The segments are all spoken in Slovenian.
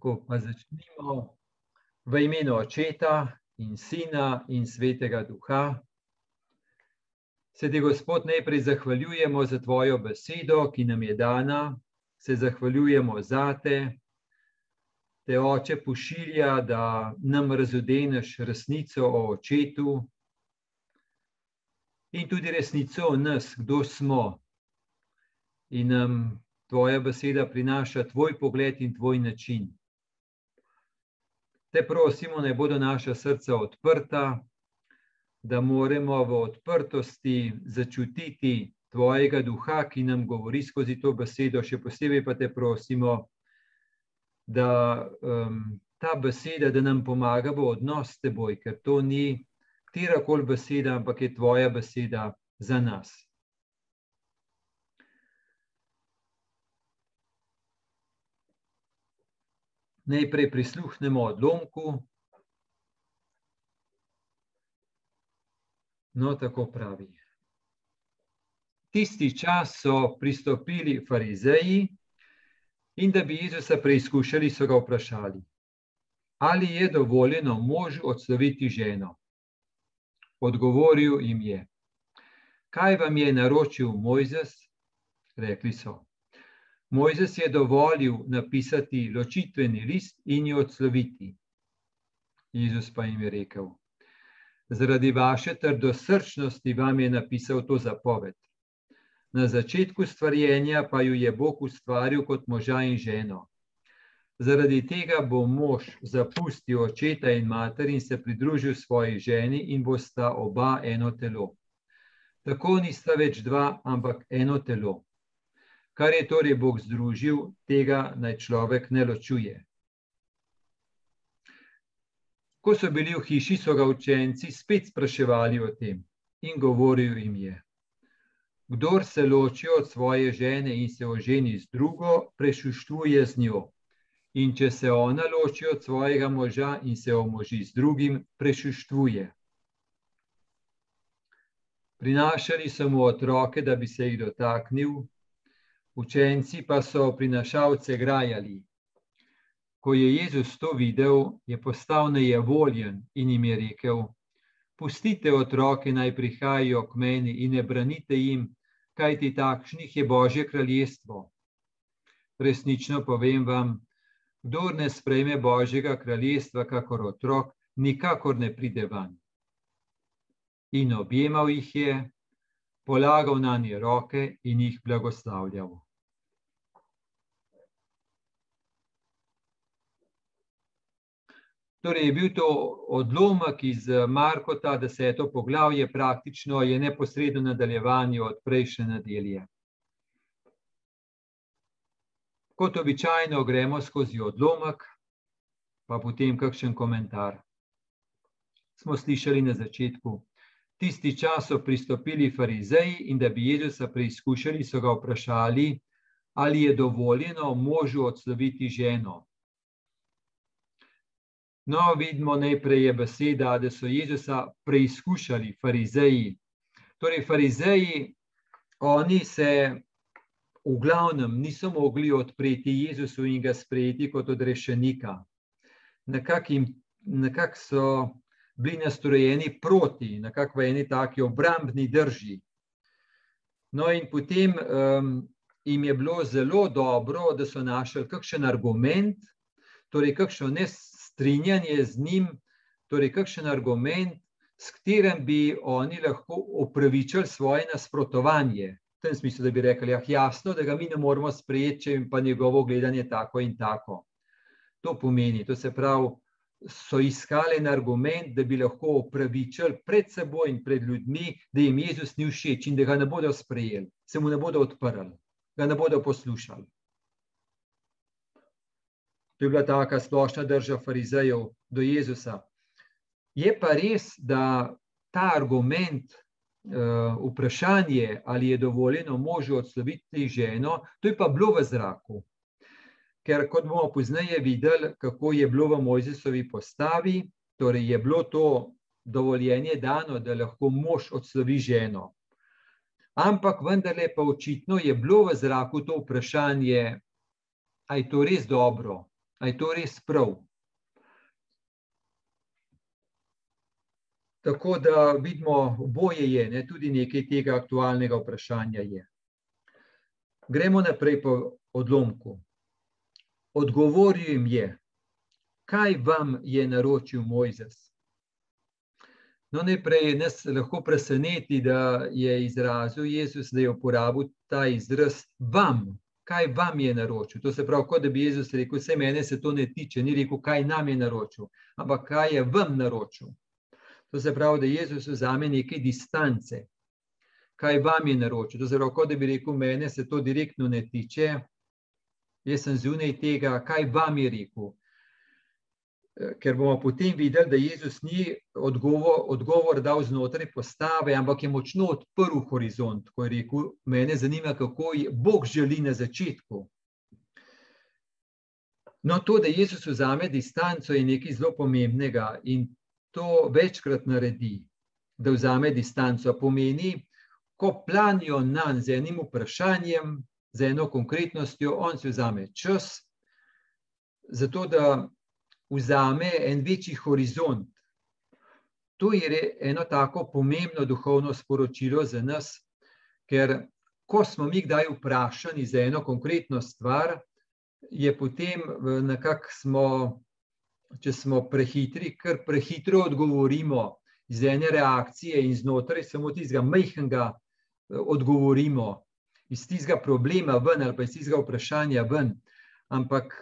Tako pa začnimo v imenu Očeta in Sina in Svetega Duha. Se ti, Gospod, najprej zahvaljujemo za tvojo besedo, ki nam je dana, se zahvaljujemo za te, te oče pošilja, da nam razodeneš resnico o očetu in tudi resnico o nas, kdo smo. In nam tvoja beseda prinaša tvoj pogled in tvoj način. Te prosimo, naj bodo naša srca odprta, da moramo v odprtosti začutiti tvojega duha, ki nam govori skozi to besedo. Še posebej pa te prosimo, da um, ta beseda, da nam pomaga v odnos s teboj, ker to ni katerakoli beseda, ampak je tvoja beseda za nas. Najprej prisluhnemo odlomku. No, tako pravi. Tisti čas so pristopili farizeji in da bi Jezusa preizkušali, so ga vprašali, ali je dovoljeno možu odsloviti ženo. Odgovoril jim je, kaj vam je naročil Mojzes? Rekli so, Mojzes je dovolil napisati ločitveni list in jo odsloviti. Jezus pa jim je rekel: Zaradi vaše trdosrčnosti vam je napisal to zapoved. Na začetku stvarjenja pa jo je Bog ustvaril kot moža in ženo. Zaradi tega bo mož zapustil očeta in mater in se pridružil svoji ženi, in bosta oba eno telo. Tako nista več dva, ampak eno telo. Kar je torej Bog združil, tega naj človek ne ločuje. Ko so bili v hiši, so ga učenci spet spraševali o tem in govoril jim je: Kdor se loči od svoje žene in se oženi z drugo, prešuštvuje z njo. In če se ona loči od svojega moža in se omoži z drugim, prešuštvuje. Prinašali so mu otroke, da bi se jih dotaknil, Učenci pa so prinašalce grajali. Ko je Jezus to videl, je postal nejevoljen in jim je rekel: Pustite otroke naj prihajajo k meni in ne branite jim, kajti takšnih je Božje kraljestvo. Resnično povem vam, kdo ne sprejme Božjega kraljestva, kakor otrok, nikakor ne pride van. In objemal jih je, polagal na nje roke in jih blagoslavljal. Torej, je bil to odlomek iz Markota, da se je to poglavje praktično je neposredno nadaljevanje od prejšnje nedelje. Kot običajno gremo skozi odlomek, pa potem kakšen komentar. Smo slišali na začetku, tisti čas so pristopili farizeji in da bi Jezusa preizkušali, so ga vprašali, ali je dovoljeno možu odsloviti ženo. No, vidimo najprej je beseda, da so Jezusa preizkušali farizeji. Torej, farizeji, oni se v glavnem niso mogli odpreti Jezusu in ga sprejeti kot odrešenika. Nekako nekak so bili nastrojeni proti, nekako v eni taki obrambni drži. No, in potem um, jim je bilo zelo dobro, da so našli kakšen argument, torej kakšno nes strinjanje z njim, torej kakšen argument, s katerim bi oni lahko upravičili svoje nasprotovanje. V tem smislu, da bi rekli, ja, jasno, da ga mi ne moremo sprejeti, če jim pa njegovo gledanje tako in tako. To pomeni, to se pravi, so iskali en argument, da bi lahko upravičili pred seboj in pred ljudmi, da jim Jezus ni všeč in da ga ne bodo sprejeli, se mu ne bodo odprli, ga ne bodo poslušali. To je bila taka splošna drža farizejev do Jezusa. Je pa res, da ta argument, uh, vprašanje, ali je dovoljeno možu odsloviti ženo, to je pa bilo v zraku. Ker, kot bomo pozneje videli, kako je bilo v Mojzesovi postavi, torej je bilo to dovoljenje dano, da lahko mož odslovi ženo. Ampak vendarle pa očitno je bilo v zraku to vprašanje, ali je to res dobro, Ali je to res prav? Tako da vidimo, oboje je, ne, tudi nekaj tega aktualnega vprašanja je. Gremo naprej po odlomku. Odgovoril jim je, kaj vam je naročil Mojzes. No, najprej nas lahko preseneti, da je izrazil Jezus, da je uporabil ta izraz vam, kaj vam je naročil. To se pravi, kot da bi Jezus rekel, vse mene se to ne tiče, ni rekel, kaj nam je naročil, ampak kaj je vam naročil. To se pravi, da Jezus vzame nekaj distance, kaj vam je naročil. To se pravi, kot da bi rekel, mene se to direktno ne tiče, jaz sem zunaj tega, kaj vam je rekel. Ker bomo potem videli, da Jezus ni odgovor, odgovor dal znotraj postave, ampak je močno odprl horizont, ko je rekel, mene zanima, kako je Bog želi na začetku. No, to, da Jezus vzame distanco, je nekaj zelo pomembnega in to večkrat naredi, da vzame distanco. Pomeni, ko planijo na z enim vprašanjem, z eno konkretnostjo, on si vzame čas, zato da vzame en večji horizont. To je eno tako pomembno duhovno sporočilo za nas, ker ko smo mi kdaj vprašani za eno konkretno stvar, je potem nekako smo če smo prehitri, ker prehitro odgovorimo iz ene reakcije in znotraj samo tistega majhnega odgovorimo, iz tistega problema ven ali pa iz tistega vprašanja ven. Ampak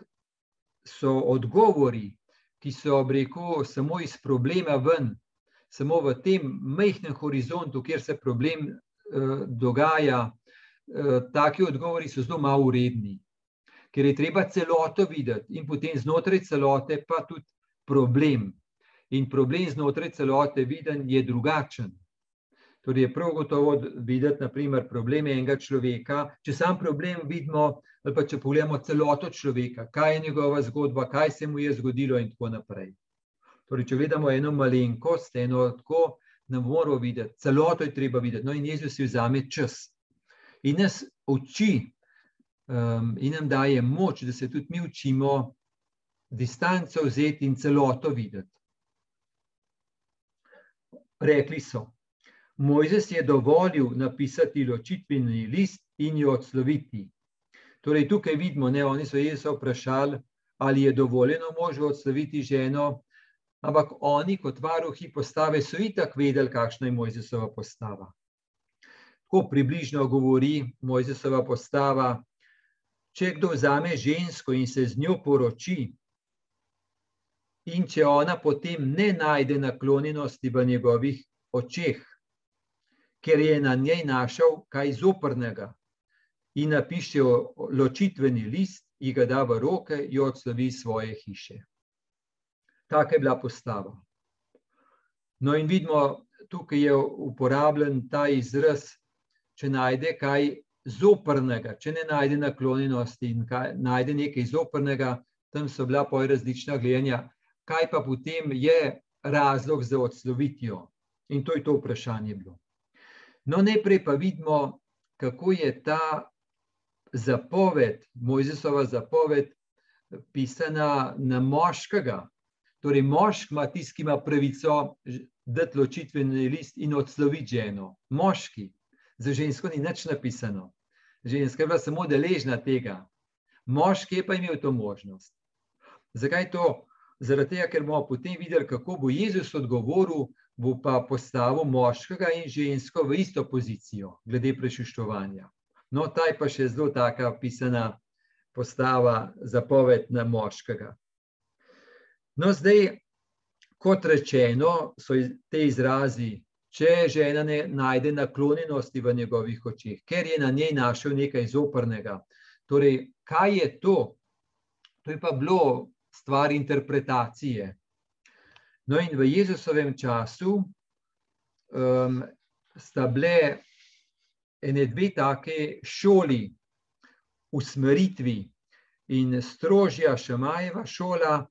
so odgovori, ki so obreko samo iz problema ven, samo v tem majhnem horizontu, kjer se problem eh, dogaja, eh, taki odgovori so zelo malo uredni ker je treba celoto videti in potem znotraj celote pa tudi problem. In problem znotraj celote viden je drugačen. Torej je prav gotovo videti, naprimer, probleme enega človeka, če sam problem vidimo, ali pa če pogledamo celoto človeka, kaj je njegova zgodba, kaj se mu je zgodilo in tako naprej. Torej, če vidimo eno malenkost, eno tako, ne moramo videti, celoto je treba videti. No in Jezus si vzame čas. In nas uči, um, in nam daje moč, da se tudi mi učimo distanco vzeti in celoto videti. Rekli so, Mojzes je dovolil napisati ločitveni list in jo odsloviti. Torej, tukaj vidimo, da oni so Jezusa vprašali, ali je dovoljeno možu odsloviti ženo, ampak oni, kot varuhi postave, so itak vedeli, kakšna je Mojzesova postava. Tako približno govori Mojzesova postava, če kdo vzame žensko in se z njo poroči, in če ona potem ne najde naklonjenosti v njegovih očeh, ker je na njej našel kaj zoprnega, in napiše ločitveni list, in ga da v roke, jo odslovi svoje hiše. Taka je bila postava. No, in vidimo, tukaj je uporabljen ta izraz, če najde kaj zoprnega, če ne najde naklonjenosti in kaj, najde nekaj zoprnega, tam so bila poj različna gledanja, kaj pa potem je razlog za odslovitjo. In to je to vprašanje bilo. No, najprej pa vidimo, kako je ta zapoved, Mojzesova zapoved, pisana na moškega. Torej, mošk ima tisti, ki ima pravico dati ločitveni list in odsloviti ženo. Moški, za žensko ni nič napisano ženska je bila samo deležna tega, moški je pa imel to možnost. Zakaj to? Zaradi tega, ker bomo potem videli, kako bo Jezus odgovoril, bo pa postavil moškega in žensko v isto pozicijo, glede prešiščovanja. No, ta je pa še zelo taka pisana postava, zapoved na moškega. No, zdaj, kot rečeno, so te izrazi če žena ne najde naklonjenosti v njegovih očeh, ker je na njej našel nekaj zoprnega. Torej, kaj je to? To je pa bilo stvar interpretacije. No, in v Jezusovem času um, sta bile ene dve take šoli, usmeritvi, in strožja Šamajeva šola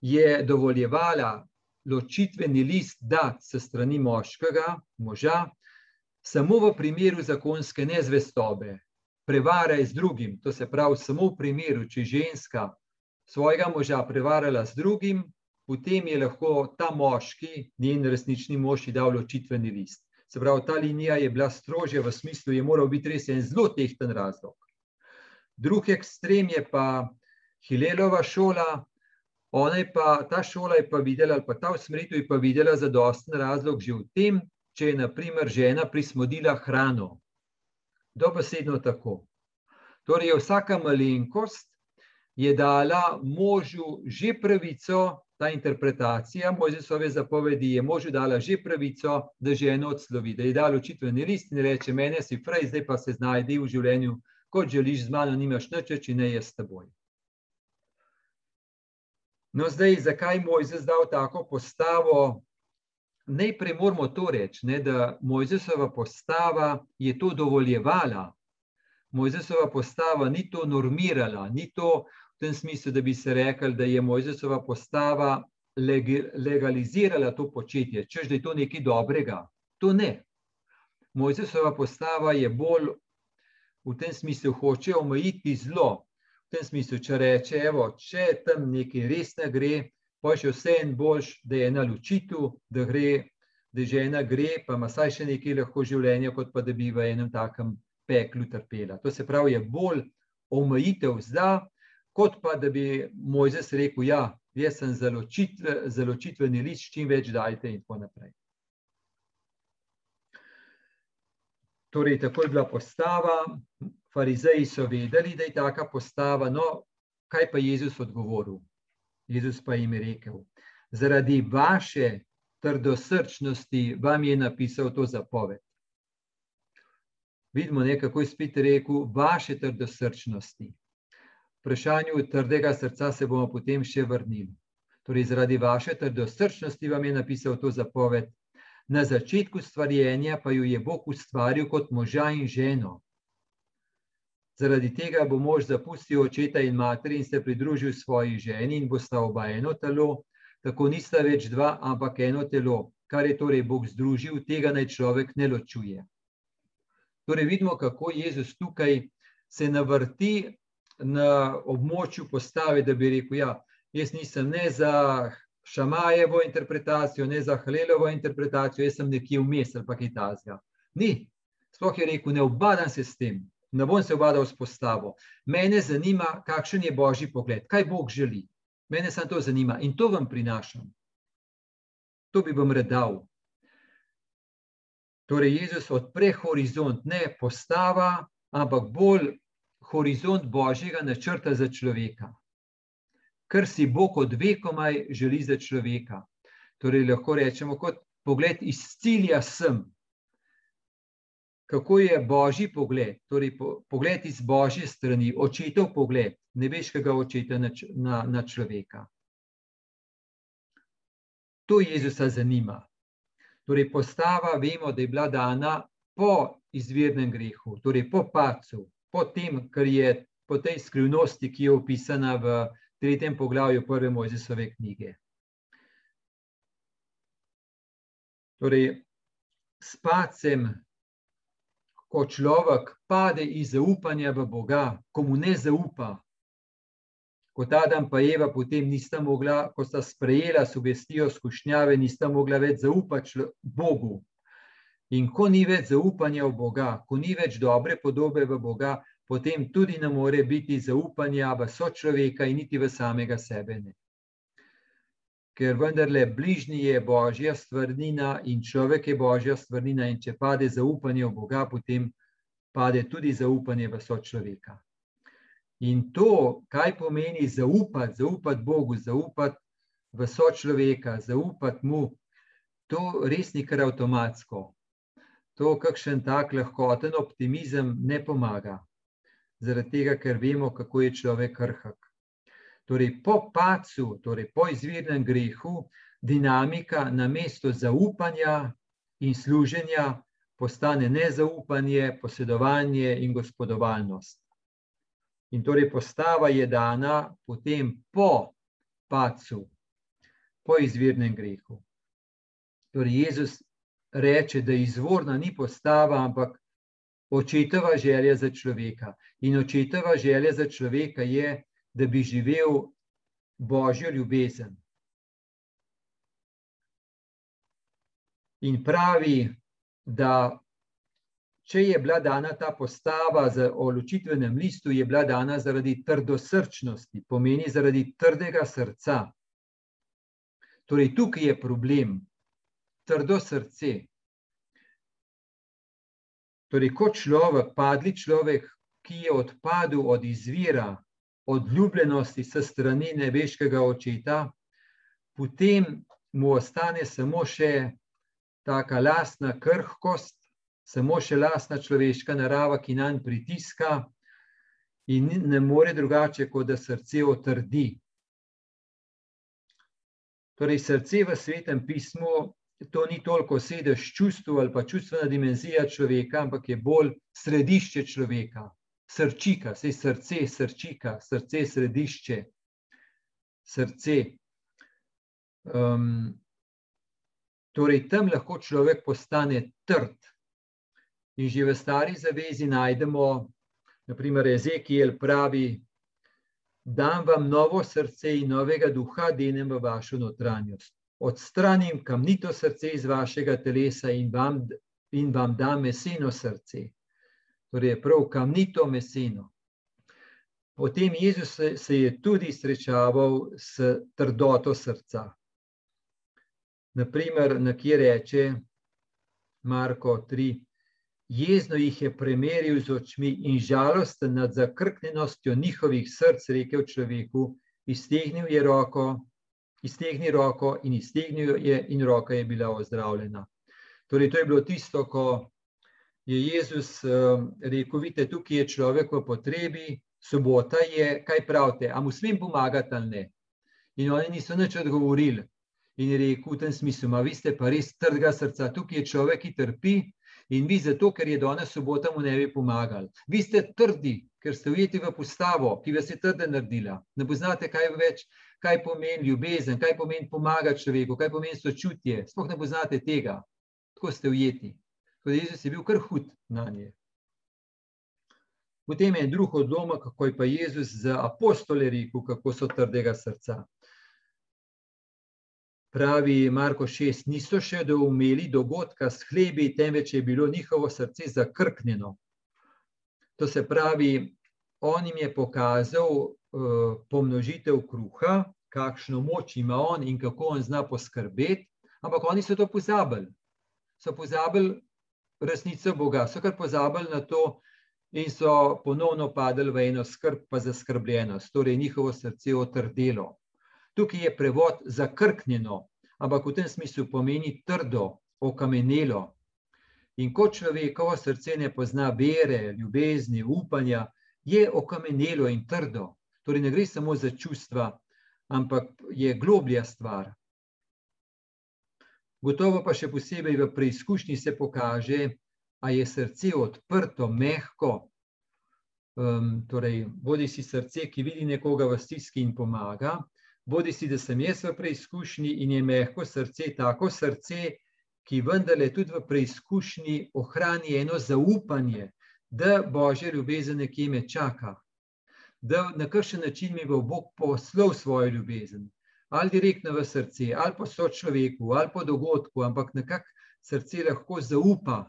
je dovoljevala ločitveni list dati se strani moškega, moža, samo v primeru zakonske nezvestobe, prevare z drugim, to se pravi, samo v primeru, če ženska svojega moža prevarala z drugim, potem je lahko ta moški, njen resnični mož, dal ločitveni list. Se pravi, ta linija je bila strožja v smislu, da je moral biti res en zelo tehten razlog. Drugi ekstrem je pa Hilelova šola. Ona je pa, ta šola je pa videla, ali pa ta usmeritev je pa videla za dosten razlog že v tem, če je naprimer žena prismodila hrano. Dobesedno tako. Torej, vsaka malenkost je dala možu že pravico, ta interpretacija Mojzesove zapovedi je možu dala že pravico, da ženo odslovi, da je dala očitveni list in reče: Mene si prej, zdaj pa se znajdi v življenju, kot želiš, z mano nimaš nič, če ne jaz s teboj. No, zdaj, zakaj Mojzes dal tako postavo? Najprej moramo to reči, ne, da Mojzesova postava je to dovoljevala. Mojzesova postava ni to normirala, ni to v tem smislu, da bi se rekli, da je Mojzesova postava legalizirala to početje, čež da je to nekaj dobrega. To ne. Mojzesova postava je bolj v tem smislu, hoče omejiti zlo. V tem smislu, če reče, evo, če tam nekaj res ne gre, pa še vse en boljš, da je na ločitu, da gre, da žena gre, pa ima saj še nekaj lahko življenja, kot pa da bi v enem takem peklu trpela. To se pravi, je bolj omejitev zdaj, kot pa da bi Mojzes rekel, ja, jaz sem zaločitveni list, čim več dajte in tako naprej. Torej, tako je bila postava, farizeji so vedeli, da je taka postava, no, kaj pa Jezus odgovoril? Jezus pa jim je rekel, zaradi vaše trdosrčnosti vam je napisal to zapoved. Vidimo, kako je spet rekel, vaše trdosrčnosti vprašanju trdega srca se bomo potem še vrnili. Torej, zaradi vaše trdosrčnosti vam je napisal to zapoved. Na začetku stvarjenja pa jo je Bog ustvaril kot moža in ženo. Zaradi tega bo mož zapustil očeta in materi in se pridružil svoji ženi in bo sta oba eno telo, tako nista več dva, ampak eno telo, kar je torej Bog združil, tega naj človek ne ločuje. Torej, vidimo, kako Jezus tukaj se navrti na območju postave, da bi rekel, ja, jaz nisem ne za Šamajevo interpretacijo, ne za Halelovo interpretacijo, jaz sem nekje vmes ali pa kaj tazga. Ni. Sploh je rekel, ne obadam se s tem, ne bom se obadal s postavo. Mene zanima, kakšen je Božji pogled, kaj Bog želi. Mene samo to zanima in to vam prinašam. To bi vam redal. Torej, Jezus odpre horizont, ne postava, ampak bolj horizont božjega načrta za človeka, kar si Bog od vekomaj želi za človeka. Torej, lahko rečemo, kot pogled iz cilja sem. Kako je božji pogled, torej pogled iz božje strani, očetov pogled, nebeškega očeta na, na, na človeka. To Jezusa zanima. Torej, postava, vemo, da je bila dana po izvirnem grehu, torej po pacu, po tem, kar je po tej skrivnosti, ki je opisana v tretjem poglavju prve Mojzesove knjige. Torej, s pacem, ko človek pade iz zaupanja v Boga, ko mu ne zaupa, kot Adam pa Eva potem nista mogla, ko sta sprejela sugestijo skušnjave, nista mogla več zaupati Bogu, In ko ni več zaupanja v Boga, ko ni več dobre podobe v Boga, potem tudi ne more biti zaupanja v sočloveka in niti v samega sebe. Ne. Ker vendarle bližnji je božja stvarnina in človek je božja stvarnina, in če pade zaupanje v Boga, potem pade tudi zaupanje v sočloveka. In to, kaj pomeni zaupati, zaupati Bogu, zaupati v sočloveka, zaupati mu, to res ni kar avtomatsko to, kakšen tak lahkoten optimizem ne pomaga. Zaradi tega, ker vemo, kako je človek krhak. Torej, po pacu, torej po izvirnem grehu, dinamika na mesto zaupanja in služenja postane nezaupanje, posedovanje in gospodovalnost. In torej postava je dana potem po pacu, po izvirnem grehu. Torej, Jezus reče, da izvorna ni postava, ampak očetova želja za človeka. In očetova želja za človeka je, da bi živel božjo ljubezen. In pravi, da če je bila dana ta postava o ločitvenem listu, je bila dana zaradi trdosrčnosti, pomeni zaradi trdega srca. Torej, tukaj je problem, trdo srce. Torej, kot človek, padli človek, ki je odpadel od izvira, od ljubljenosti s strani nebeškega očeta, potem mu ostane samo še taka lastna krhkost, samo še lastna človeška narava, ki nam pritiska in ne more drugače, kot da srce otrdi. Torej, srce v svetem pismu, to ni toliko sedež čustv ali pa čustvena dimenzija človeka, ampak je bolj središče človeka, srčika, sej srce, srčika, srce, središče, srce. Um, torej, tam lahko človek postane trd. In že v stari zavezi najdemo, naprimer, Ezekiel pravi, dam vam novo srce in novega duha, denem v vašo notranjost. Odstranim kamnito srce iz vašega telesa in vam, in vam dam meseno srce. Torej, prav kamnito meseno. Potem Jezus se, se je tudi srečaval s trdoto srca. Naprimer, na kjer reče Marko 3, Jezno jih je premeril z očmi in žalosten nad zakrknjenostjo njihovih src, rekel človeku, iztegnil je roko, iztegni roko in iztegnil je in roka je bila ozdravljena. Torej, to je bilo tisto, ko je Jezus um, rekel, vidite, tukaj je človek v potrebi, sobota je, kaj pravite, a mu smem pomagati ali ne? In oni niso nič odgovorili. In je rekel v tem smislu, ma vi ste pa res trdega srca, tukaj je človek, ki trpi, In vi zato, ker je danes sobota, mu ne bi pomagali. Vi ste trdi, ker ste ujeti v postavo, ki vas je trde naredila. Ne poznate, kaj več, kaj pomeni ljubezen, kaj pomeni pomagati človeku, kaj pomeni sočutje. Sploh ne poznate tega. Tako ste ujeti. Tako da Jezus je bil kar hud na nje. Potem je drug odlomek, kako je pa Jezus za apostole rekel, kako so trdega srca pravi Marko 6, niso še doumeli dogodka s hlebi, temveč je bilo njihovo srce zakrknjeno. To se pravi, on jim je pokazal pomnožitev kruha, kakšno moč ima on in kako on zna poskrbeti, ampak oni so to pozabili. So pozabili resnico Boga, so kar pozabili na to in so ponovno padli v eno skrb, pa zaskrbljenost, torej njihovo srce otrdelo. Tukaj je prevod zakrknjeno, ampak v tem smislu pomeni trdo, okamenelo. In ko človekovo srce ne pozna vere, ljubezni, upanja, je okamenelo in trdo. Torej, ne gre samo za čustva, ampak je globlja stvar. Gotovo pa še posebej v preizkušnji se pokaže, a je srce odprto, mehko. Um, torej, bodi si srce, ki vidi nekoga v stiski in pomaga, bodi si, da sem jaz v preizkušnji in je mehko srce, tako srce, ki vendarle tudi v preizkušnji ohrani eno zaupanje, da božja ljubezen nekje me čaka, da na kakšen način mi bo Bog poslal svojo ljubezen, ali direktno v srce, ali pa so človeku, ali pa dogodku, ampak nekako srce lahko zaupa,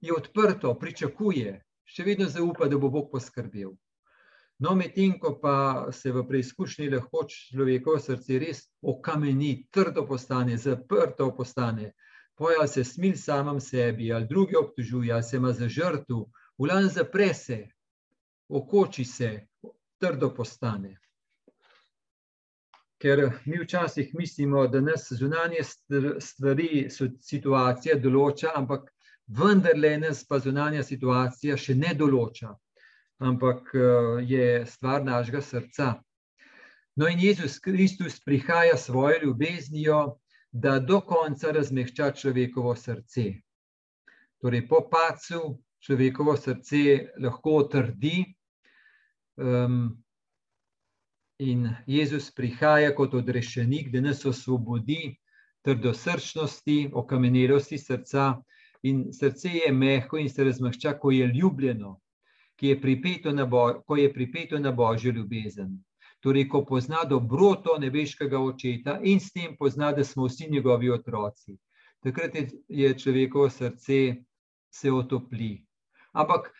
je odprto, pričakuje, še vedno zaupa, da bo Bog poskrbel. No, medtem ko pa se v preizkušnji lahko človekovo srce res okameni, trdo postane, zaprto postane, poja se smil samem sebi, ali drugi obtožuje, ali se ima za žrtvo, ulan zapre se, okoči se, trdo postane. Ker mi včasih mislimo, da nas zunanje stvari, situacija določa, ampak vendarle nas pa zunanja situacija še ne določa ampak je stvar našega srca. No, in Jezus Kristus prihaja svojo ljubeznijo, da do konca razmehča človekovo srce. Torej, po pacu človekovo srce lahko trdi, um, in Jezus prihaja kot odrešenik, da nas osvobodi trdosrčnosti, okamenelosti srca. In srce je mehko in se razmehča, ko je ljubljeno, je bo, ko je pripeto na božjo ljubezen. Torej, ko pozna dobroto nebeškega očeta in s tem pozna, da smo vsi njegovi otroci. Takrat je človekovo srce se otopli. Ampak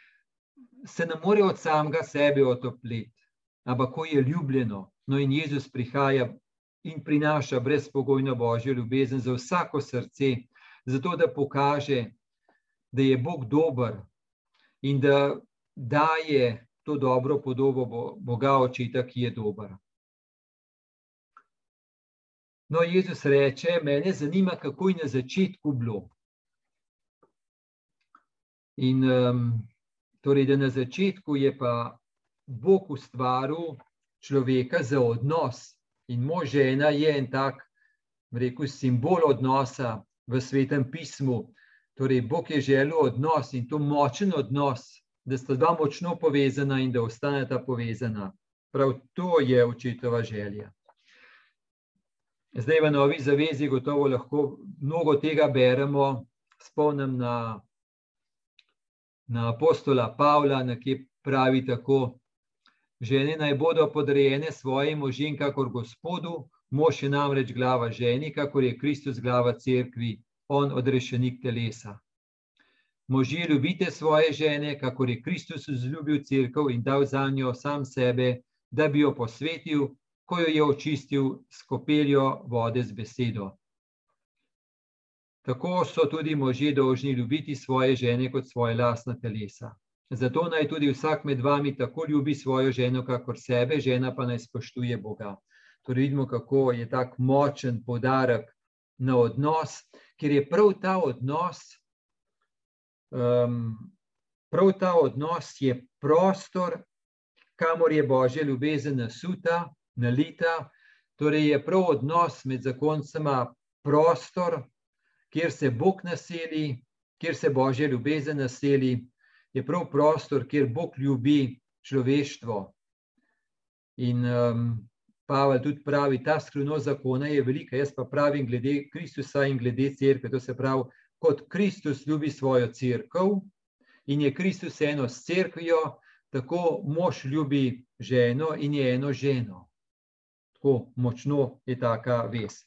se ne more od samega sebe otopliti, ampak ko je ljubljeno, no in Jezus prihaja in prinaša brezpogojno božjo ljubezen za vsako srce, zato da pokaže, da je Bog dober in da daje to dobro podobo Boga očeta, ki je dober. No, Jezus reče, mene zanima, kako je na začetku bilo. In um, torej, da na začetku je pa Bog ustvaril človeka za odnos in mož žena je en tak, rekel, simbol odnosa v svetem pismu. Torej, Bog je želel odnos in to močen odnos, da sta dva močno povezana in da ostaneta povezana. Prav to je očetova želja. Zdaj v novi zavezi gotovo lahko mnogo tega beremo. Spomnim na, na apostola Pavla, ki pravi tako: Žene naj bodo podrejene svojim možem, kakor gospodu, mož je namreč glava ženi, kakor je Kristus glava cerkvi, on odrešenik telesa. Možje, ljubite svoje žene, kako je Kristus vzljubil crkvo in dal za njo sam sebe, da bi jo posvetil, ko jo je očistil s kopeljo vode z besedo. Tako so tudi možje dolžni ljubiti svoje žene kot svoje lastne telesa. Zato naj tudi vsak med vami tako ljubi svojo ženo, kakor sebe, žena pa naj spoštuje Boga. Torej vidimo, kako je tak močen podarek na odnos, ker je prav ta odnos um, prav ta odnos je prostor, kamor je božja ljubezen nasuta, nalita. Torej, je prav odnos med zakoncema prostor, kjer se Bog naseli, kjer se božja ljubezen naseli, je prav prostor, kjer Bog ljubi človeštvo. In um, Pavel tudi pravi, ta skrivnost zakona je velika. Jaz pa pravim, glede Kristusa in glede crkve, to se pravi, kot Kristus ljubi svojo crkvo in je Kristus eno s crkvijo, tako mož ljubi ženo in je eno ženo. Tako močno je taka vez.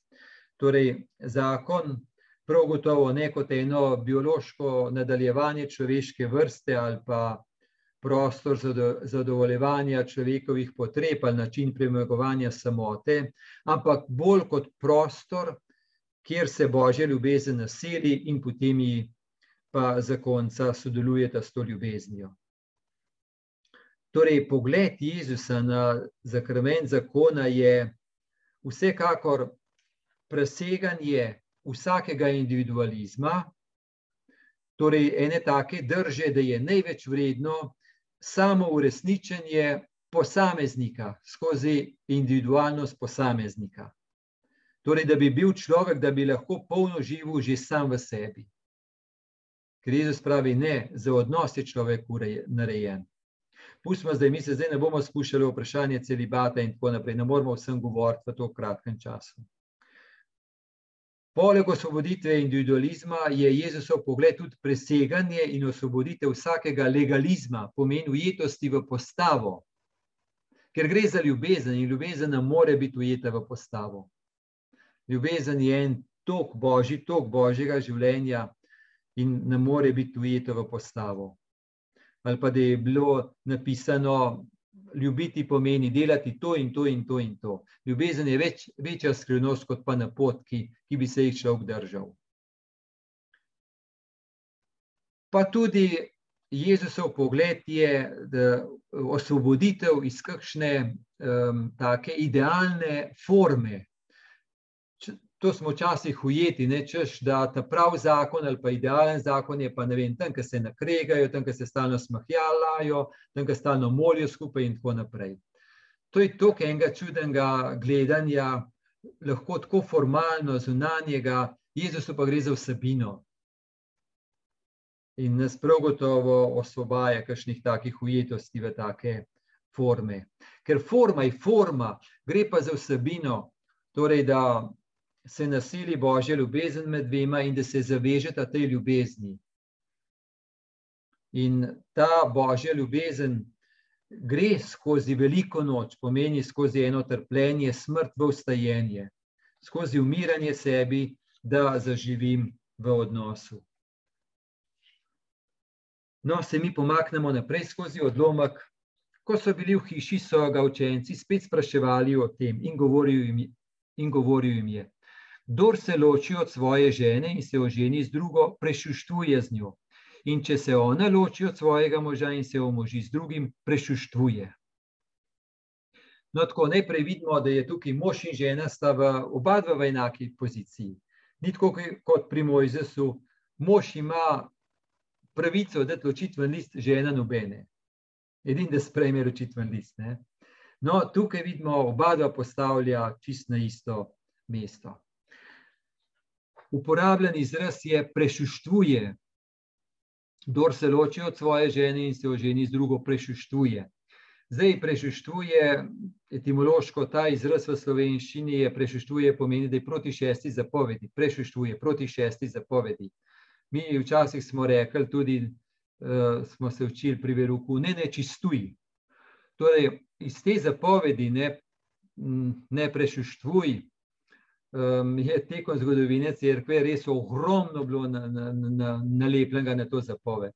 Torej, zakon prav gotovo ne kot eno biološko nadaljevanje človeške vrste ali pa prostor za zadovoljevanje človekovih potreb ali način premagovanja samote, ampak bolj kot prostor, kjer se božja ljubezen naseli in potem ji pa zakonca sodelujeta s to ljubeznijo. Torej, pogled Jezusa na zakrament zakona je vsekakor preseganje vsakega individualizma, torej ene take drže, da je največ vredno samo uresničenje posameznika skozi individualnost posameznika. Torej, da bi bil človek, da bi lahko polno živel že sam v sebi. Ker Jezus pravi, ne, za odnos je človek narejen. Pustimo zdaj, mi se zdaj ne bomo spuščali v vprašanje celibata in tako naprej, ne moramo vsem govoriti v to kratkem času. Poleg osvoboditve individualizma je Jezusov pogled tudi preseganje in osvoboditev vsakega legalizma, pomeni ujetosti v postavo. Ker gre za ljubezen in ljubezen ne more biti ujeta v postavo ljubezen je en tok božji, tok božjega življenja in ne more biti ujeto v postavo. Ali pa da je bilo napisano, ljubiti pomeni delati to in to in to in to. Ljubezen je več, večja skrivnost kot pa napotki, ki bi se jih človek držal. Pa tudi Jezusov pogled je, osvoboditev iz kakšne um, take idealne forme, to smo včasih ujeti, ne, češ, da ta prav zakon ali pa idealen zakon je pa ne vem, tam, ki se nakregajo, tam, ki se stalno smahjajo, tam, ki stalno molijo skupaj in tako naprej. To je toliko enega čudnega gledanja, lahko tako formalno, zunanjega, Jezusu pa gre za vsebino. In nas prav gotovo osvobaja kakšnih takih ujetosti v take forme. Ker forma je forma, gre pa za vsebino, torej da se nasili božja ljubezen med dvema in da se zavežeta tej ljubezni. In ta božja ljubezen gre skozi veliko noč, pomeni skozi eno trpljenje, smrt v ustajenje, skozi umiranje sebi, da zaživim v odnosu. No, se mi pomaknemo naprej skozi odlomek. Ko so bili v hiši, so ga učenci spet spraševali o tem in govoril jim, in govoril jim je: Kdor se loči od svoje žene in se oženi z drugo, prešuštuje z njo. In če se ona loči od svojega moža in se omoži z drugim, prešuštuje. No, tako najprej vidimo, da je tukaj mož in žena, sta v oba dva v enaki poziciji. Ni tako kot pri Mojzesu, mož ima pravico dati ločitven list, žena nobene. Edin, da sprejme ločitven list. Ne? No, tukaj vidimo, oba dva postavlja čist na isto mesto. Uporabljen izraz je prešuštvuje. Kdor se loči od svoje žene in se oženi z drugo, prešuštvuje. Zdaj, prešuštvuje, etimološko ta izraz v slovenščini je prešuštvuje, pomeni, da je proti šesti zapovedi. Prešuštvuje proti šesti zapovedi. Mi včasih smo rekli, tudi uh, smo se učili pri veruku, ne nečistuj. Torej, iz te zapovedi ne, ne prešuštvuj, um, je tekom zgodovine crkve res ogromno bilo nalepljenega na, na, na to zapoved.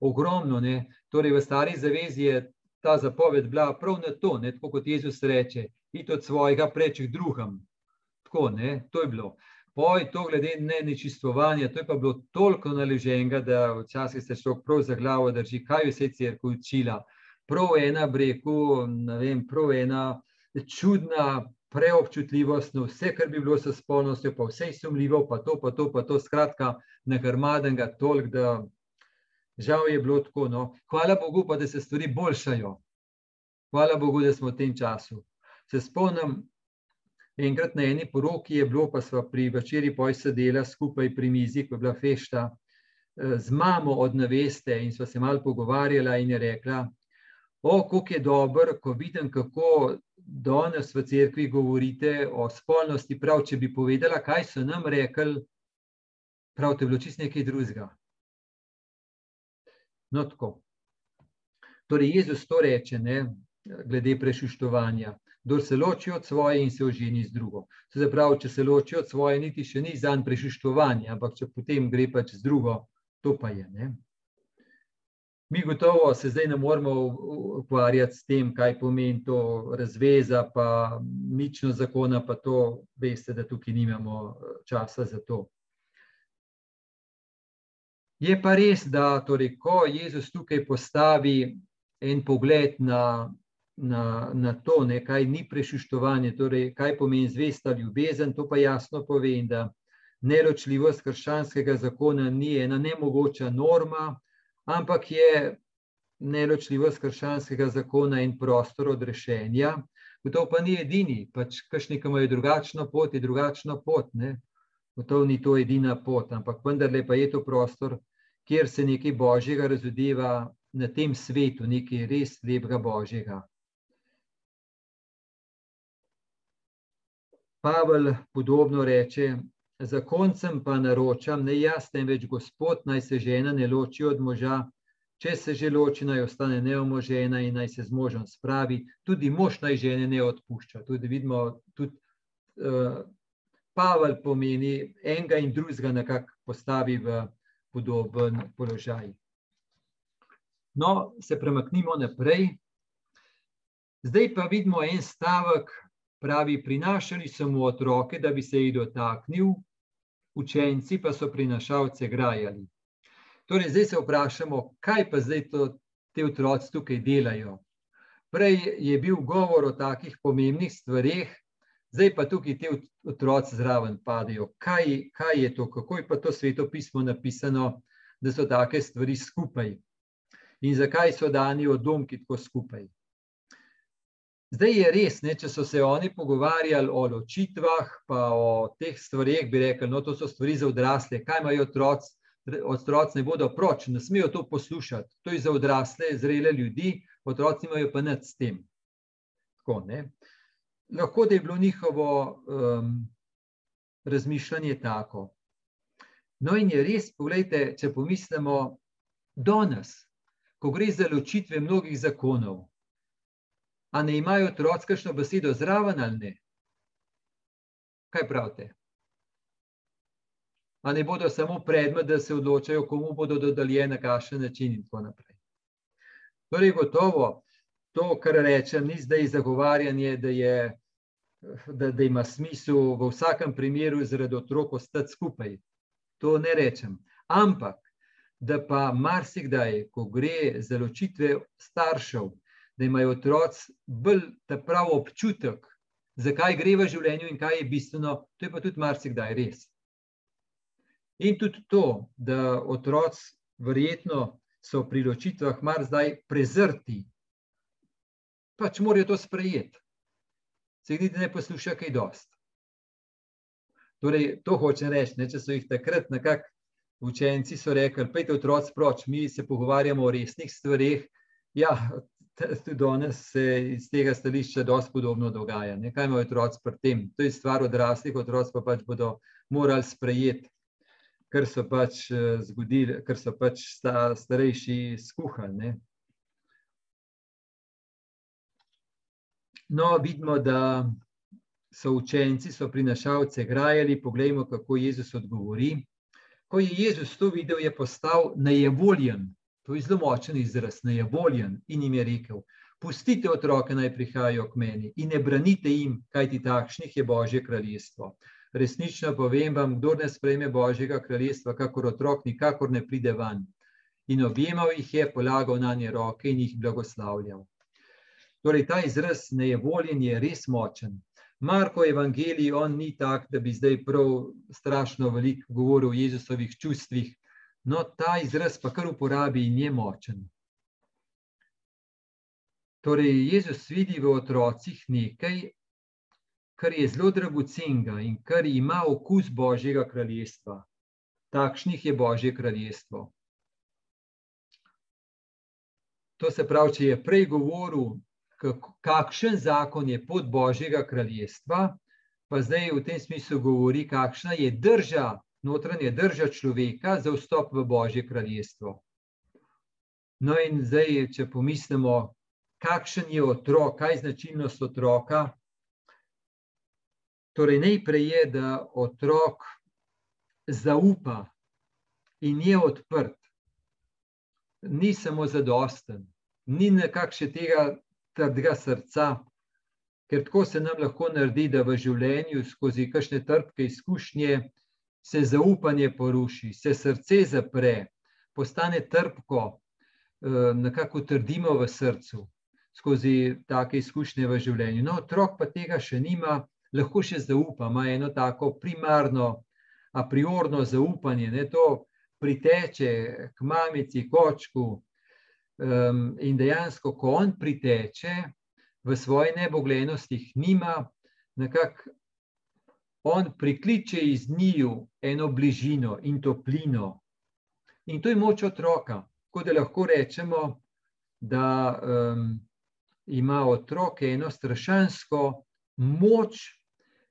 Ogromno, ne. Torej, v stari zavezi je ta zapoved bila prav na to, ne, tako kot Jezus reče, iti od svojega preč k drugam. Tako, ne, to je bilo. Poj, to glede ne nečistovanja, to je pa bilo toliko naleženega, da včasih se človek prav za glavo drži, kaj vse crkva učila. Prav ena breku, ne vem, prav ena čudna preobčutljivost na vse, kar bi bilo s spolnostjo, pa vse sumljivo, pa to, pa to, pa to, skratka, nagrmadenega toliko, da žal je bilo tako. No. Hvala Bogu, pa da se stvari boljšajo. Hvala Bogu, da smo v tem času. Se spomnim, enkrat na eni poroki je bilo, pa smo pri večeri poj sedela skupaj pri mizi, ko je bila fešta, eh, z mamo od naveste in smo se malo pogovarjala in je rekla, o, kako je dobro, ko vidim, kako danes v cerkvi govorite o spolnosti, prav, če bi povedala, kaj so nam rekli, prav, to je bilo čist nekaj drugega. No, tako. Torej, Jezus to reče, ne, glede prešuštovanja kdo se loči od svoje in se oženi z drugo. Se zapravi, če se loči od svoje, niti še ni zanj prešištovanje, ampak če potem gre pač z drugo, to pa je. Ne? Mi gotovo se zdaj ne moramo ukvarjati s tem, kaj pomeni to razveza, pa nično zakona, pa to veste, da tukaj nimamo eh, časa za to. Je pa res, da torej, ko Jezus tukaj postavi en pogled na na, na to, ne, kaj ni prešištovanje, torej kaj pomeni zvesta ljubezen, to pa jasno pove, da neločljivost krščanskega zakona ni ena nemogoča norma, ampak je neločljivost krščanskega zakona in prostor odrešenja. To pa ni edini, pač kakšni, ki imajo drugačno pot, je drugačno pot. Ne? To ni to edina pot, ampak vendarle pa je to prostor, kjer se nekaj božjega razodeva na tem svetu, nekaj res lepega božjega. Pavel podobno reče: Za koncem pa naročam, ne jaz, temveč Gospod, naj se žena ne loči od moža, če se že loči, naj ostane neomožena in naj se z možem spravi. Tudi mož naj žene ne odpušča. Tudi vidimo, tudi uh, Pavel pomeni enega in drugega, nekako postavi v podoben položaj. No, se premaknimo naprej. Zdaj pa vidimo en stavek, pravi, prinašali so mu otroke, da bi se jih dotaknil, učenci pa so prinašalce grajali. Torej, zdaj se vprašamo, kaj pa zdaj to, te otroci tukaj delajo. Prej je bil govor o takih pomembnih stvarih, zdaj pa tukaj te otroci zraven padajo. Kaj, kaj je to, kako je pa to sveto pismo napisano, da so take stvari skupaj? In zakaj so dani odlomki tako skupaj? Zdaj je res, ne, če so se oni pogovarjali o ločitvah, pa o teh stvarih, bi rekli, no, to so stvari za odrasle, kaj imajo otroci, otroci ne bodo proč, ne smejo to poslušati. To je za odrasle, zrele ljudi, otroci imajo pa nad s tem. Tako, ne. Lahko da je bilo njihovo um, razmišljanje tako. No, in je res, pogledajte, če pomislimo, danes, ko gre za ločitve mnogih zakonov. A ne imajo otroci kakšno besedo zraven ali ne? Kaj pravite? A ne bodo samo predmet, da se odločajo, komu bodo dodeljene, na kakšen način in tako naprej. Torej, gotovo to, kar rečem, ni zdaj zagovarjanje, da, je, da, da ima smisel v vsakem primeru zaradi otrok ostati skupaj. To ne rečem. Ampak, da pa marsikdaj, ko gre za ločitve staršev, da imajo otroci bolj ta prav občutek, zakaj gre v življenju in kaj je bistveno, to je pa tudi marsikdaj res. In tudi to, da otroci verjetno so pri ločitvah mar zdaj prezrti. Pač morajo to sprejeti. Se jih niti ne posluša kaj dost. Torej, to hoče reči, ne, če so jih takrat nekako učenci so rekli, pejte otroci proč, mi se pogovarjamo o resnih stvarih. Ja, danes se iz tega stališča dosti podobno dogaja. Ne, kaj imajo otroci pri tem? To je stvar odraslih, otroci pa pač bodo morali sprejeti kar so pač eh, zgodili, kar so pač sta, starejši skuhali. Ne. No, vidimo, da so učenci, so prinašalce grajali. Poglejmo, kako Jezus odgovori. Ko je Jezus to videl, je postal nejevoljen. To je zelo močen izraz, nejevoljen. In jim je rekel: Pustite otroke, naj prihajajo k meni in ne branite jim, kajti takšnih je Božje kraljestvo resnično povem vam, kdo ne sprejme Božjega kraljestva, kakor otrok, nikakor ne pride van. In objemal jih je, polagal na nje roke in jih blagoslavljal. Torej, ta izraz nejevoljen je res močen. Marko evangelij, on ni tak, da bi zdaj prav strašno veliko govoril o Jezusovih čustvih, no ta izraz pa kar uporabi in je močen. Torej, Jezus vidi v otrocih nekaj, kar je zelo dragocenega in kar ima okus Božjega kraljestva. Takšnih je Božje kraljestvo. To se pravi, če je prej govoril, kakšen zakon je pot Božjega kraljestva, pa zdaj v tem smislu govori, kakšna je drža, notranja drža človeka za vstop v Božje kraljestvo. No, in zdaj, če pomislimo, kakšen je otrok, kaj je značilnost otroka, Torej, najprej je, da otrok zaupa in je odprt, ni samo zadosten, ni nekakšne tega trdega srca, ker tako se nam lahko naredi, da v življenju skozi kakšne trpke izkušnje se zaupanje poruši, se srce zapre, postane trpko, eh, nekako trdimo v srcu skozi take izkušnje v življenju. No, otrok pa tega še nima, lahko še zaupa, ima eno tako primarno, a priorno zaupanje, ne to priteče k mamici, kočku. Um, in dejansko, ko on priteče v svoji neboglenosti, nima nekako. On prikliče iz njiju eno bližino in toplino. In to je moč otroka. Tako da lahko rečemo, da um, ima otrok eno strašansko moč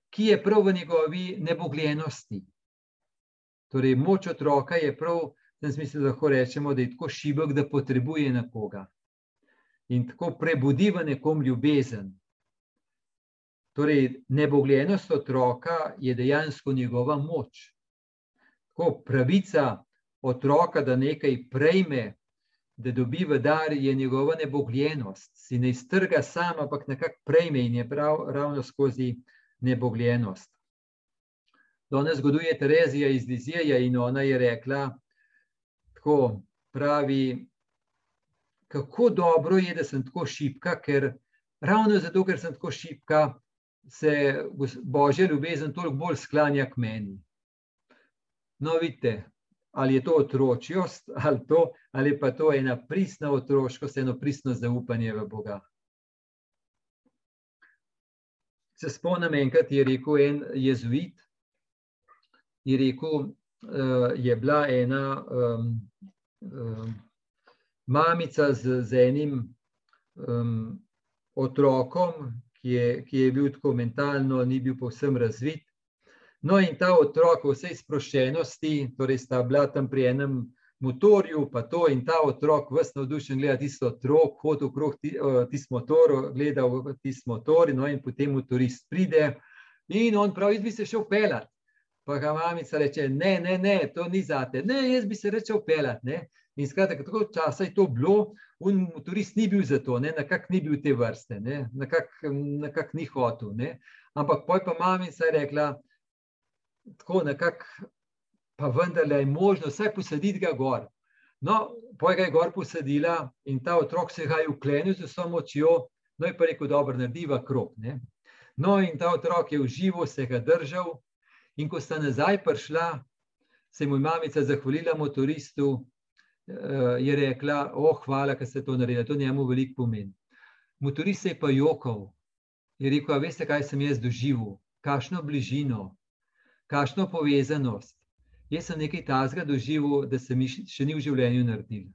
ki je prav v njegovi nebogljenosti. Torej, moč otroka je prav, da smislu, lahko rečemo, da je tako šibek, da potrebuje nekoga in tako prebudi v nekom ljubezen. Torej, nebogljenost otroka je dejansko njegova moč. Tako pravica otroka, da nekaj prejme, da dobi v dar, je njegova nebogljenost. Si ne iztrga sama, ampak nekako prejme in je prav, ravno skozi nebogljenost. Danes zgoduje Terezija iz Lizija in ona je rekla, tako pravi, kako dobro je, da sem tako šipka, ker ravno zato, ker sem tako šipka, se Božja ljubezen toliko bolj sklanja k meni. No, vidite, ali je to otročjost, ali, to, ali pa to ena pristna otroškost, eno pristno zaupanje v Boga. Se spomnim, enkrat je rekel en jezuit, je rekel, uh, je bila ena um, um, mamica z, z enim um, otrokom, ki je, ki je bil tako mentalno, ni bil povsem razvit. No, in ta otrok v vsej sproščenosti, torej sta bila tam pri enem motorju, pa to in ta otrok, vse navdušen, gleda tisto otrok, hodi okrog tisti motor, gleda v tisti motor, no in potem motorist pride in on pravi, jaz bi se šel pelati. Pa ga mamica reče, ne, ne, ne, to ni zate, ne, jaz bi se rečel pelati. In skratka, tako časa je to bilo, un motorist ni bil za to, ne, nekak ni bil te vrste, ne, nekak, nekak ni hotel, ne. Ampak poj pa mamica je rekla, tako nekako, pa vendarle je možno vsaj posaditi ga gor. No, poj ga je gor posadila in ta otrok se ga je uklenil z vso močjo, no je pa rekel, dobro, narediva krog, ne. No, in ta otrok je uživo se ga držal in ko sta nazaj prišla, se je mu mamica zahvalila motoristu, je rekla, o, hvala, ker ste to naredili, to njemu veliko pomeni. Motorist se je pa jokal, je rekel, veste, kaj sem jaz doživel, kakšno bližino, kakšno povezanost. Jaz sem nekaj tazga doživel, da se mi še ni v življenju naredil.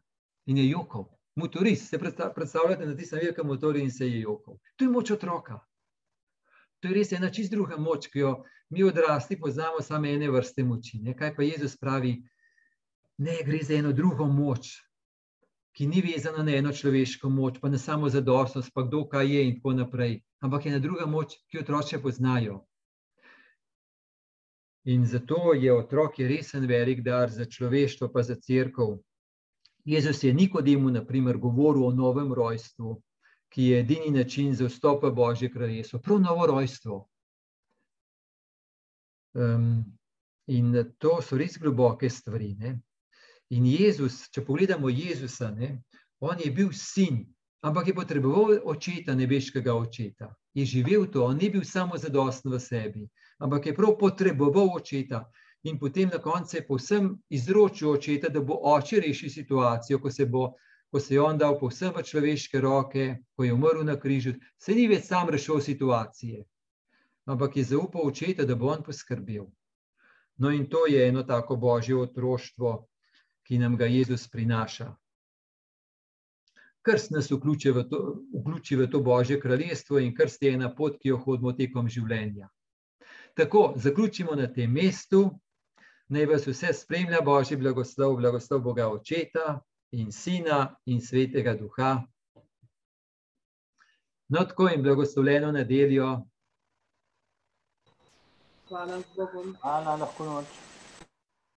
In je jokal. Motorist, se predstavljate na tistem velikem motorju in se je jokal. To je moč otroka. To je res ena čist druga moč, ki jo mi odrasli poznamo samo ene vrste moči. Ne? Kaj pa Jezus pravi, ne, gre za eno drugo moč, ki ni vezana na eno človeško moč, pa na samo zadostnost, pa kdo kaj je in tako naprej. Ampak je ena druga moč, ki otroče poznajo. In zato je otrok je resen velik dar za človeštvo, pa za crkv. Jezus je Nikodemu, na primer, govoril o novem rojstvu, ki je edini način za vstop v Božje kraljestvo, prav novo rojstvo. Um, in to so res globoke stvari. Ne? In Jezus, če pogledamo Jezusa, ne, on je bil sin, ampak je potreboval očeta, nebeškega očeta. Je živel to, on ni bil samo zadosten v sebi, ampak je prav potreboval očeta. In potem na koncu je povsem izročil očeta, da bo oče rešil situacijo, ko se, bo, ko se je on dal povsem v človeške roke, ko je umrl na križu, se ni več sam rešil situacije, ampak je zaupal očeta, da bo on poskrbel. No, in to je eno tako božje otroštvo, ki nam ga Jezus prinaša. Krst nas vključi v, to, vključi v to Božje kraljestvo in krst je ena pot, ki jo hodimo tekom življenja. Tako, zaključimo na tem mestu. Naj vas vse spremlja Božji blagoslov, blagoslov Boga Očeta in Sina in Svetega Duha. No, tako in blagoslovljeno nedeljo. Hvala, Bogom. Hvala, lahko noč.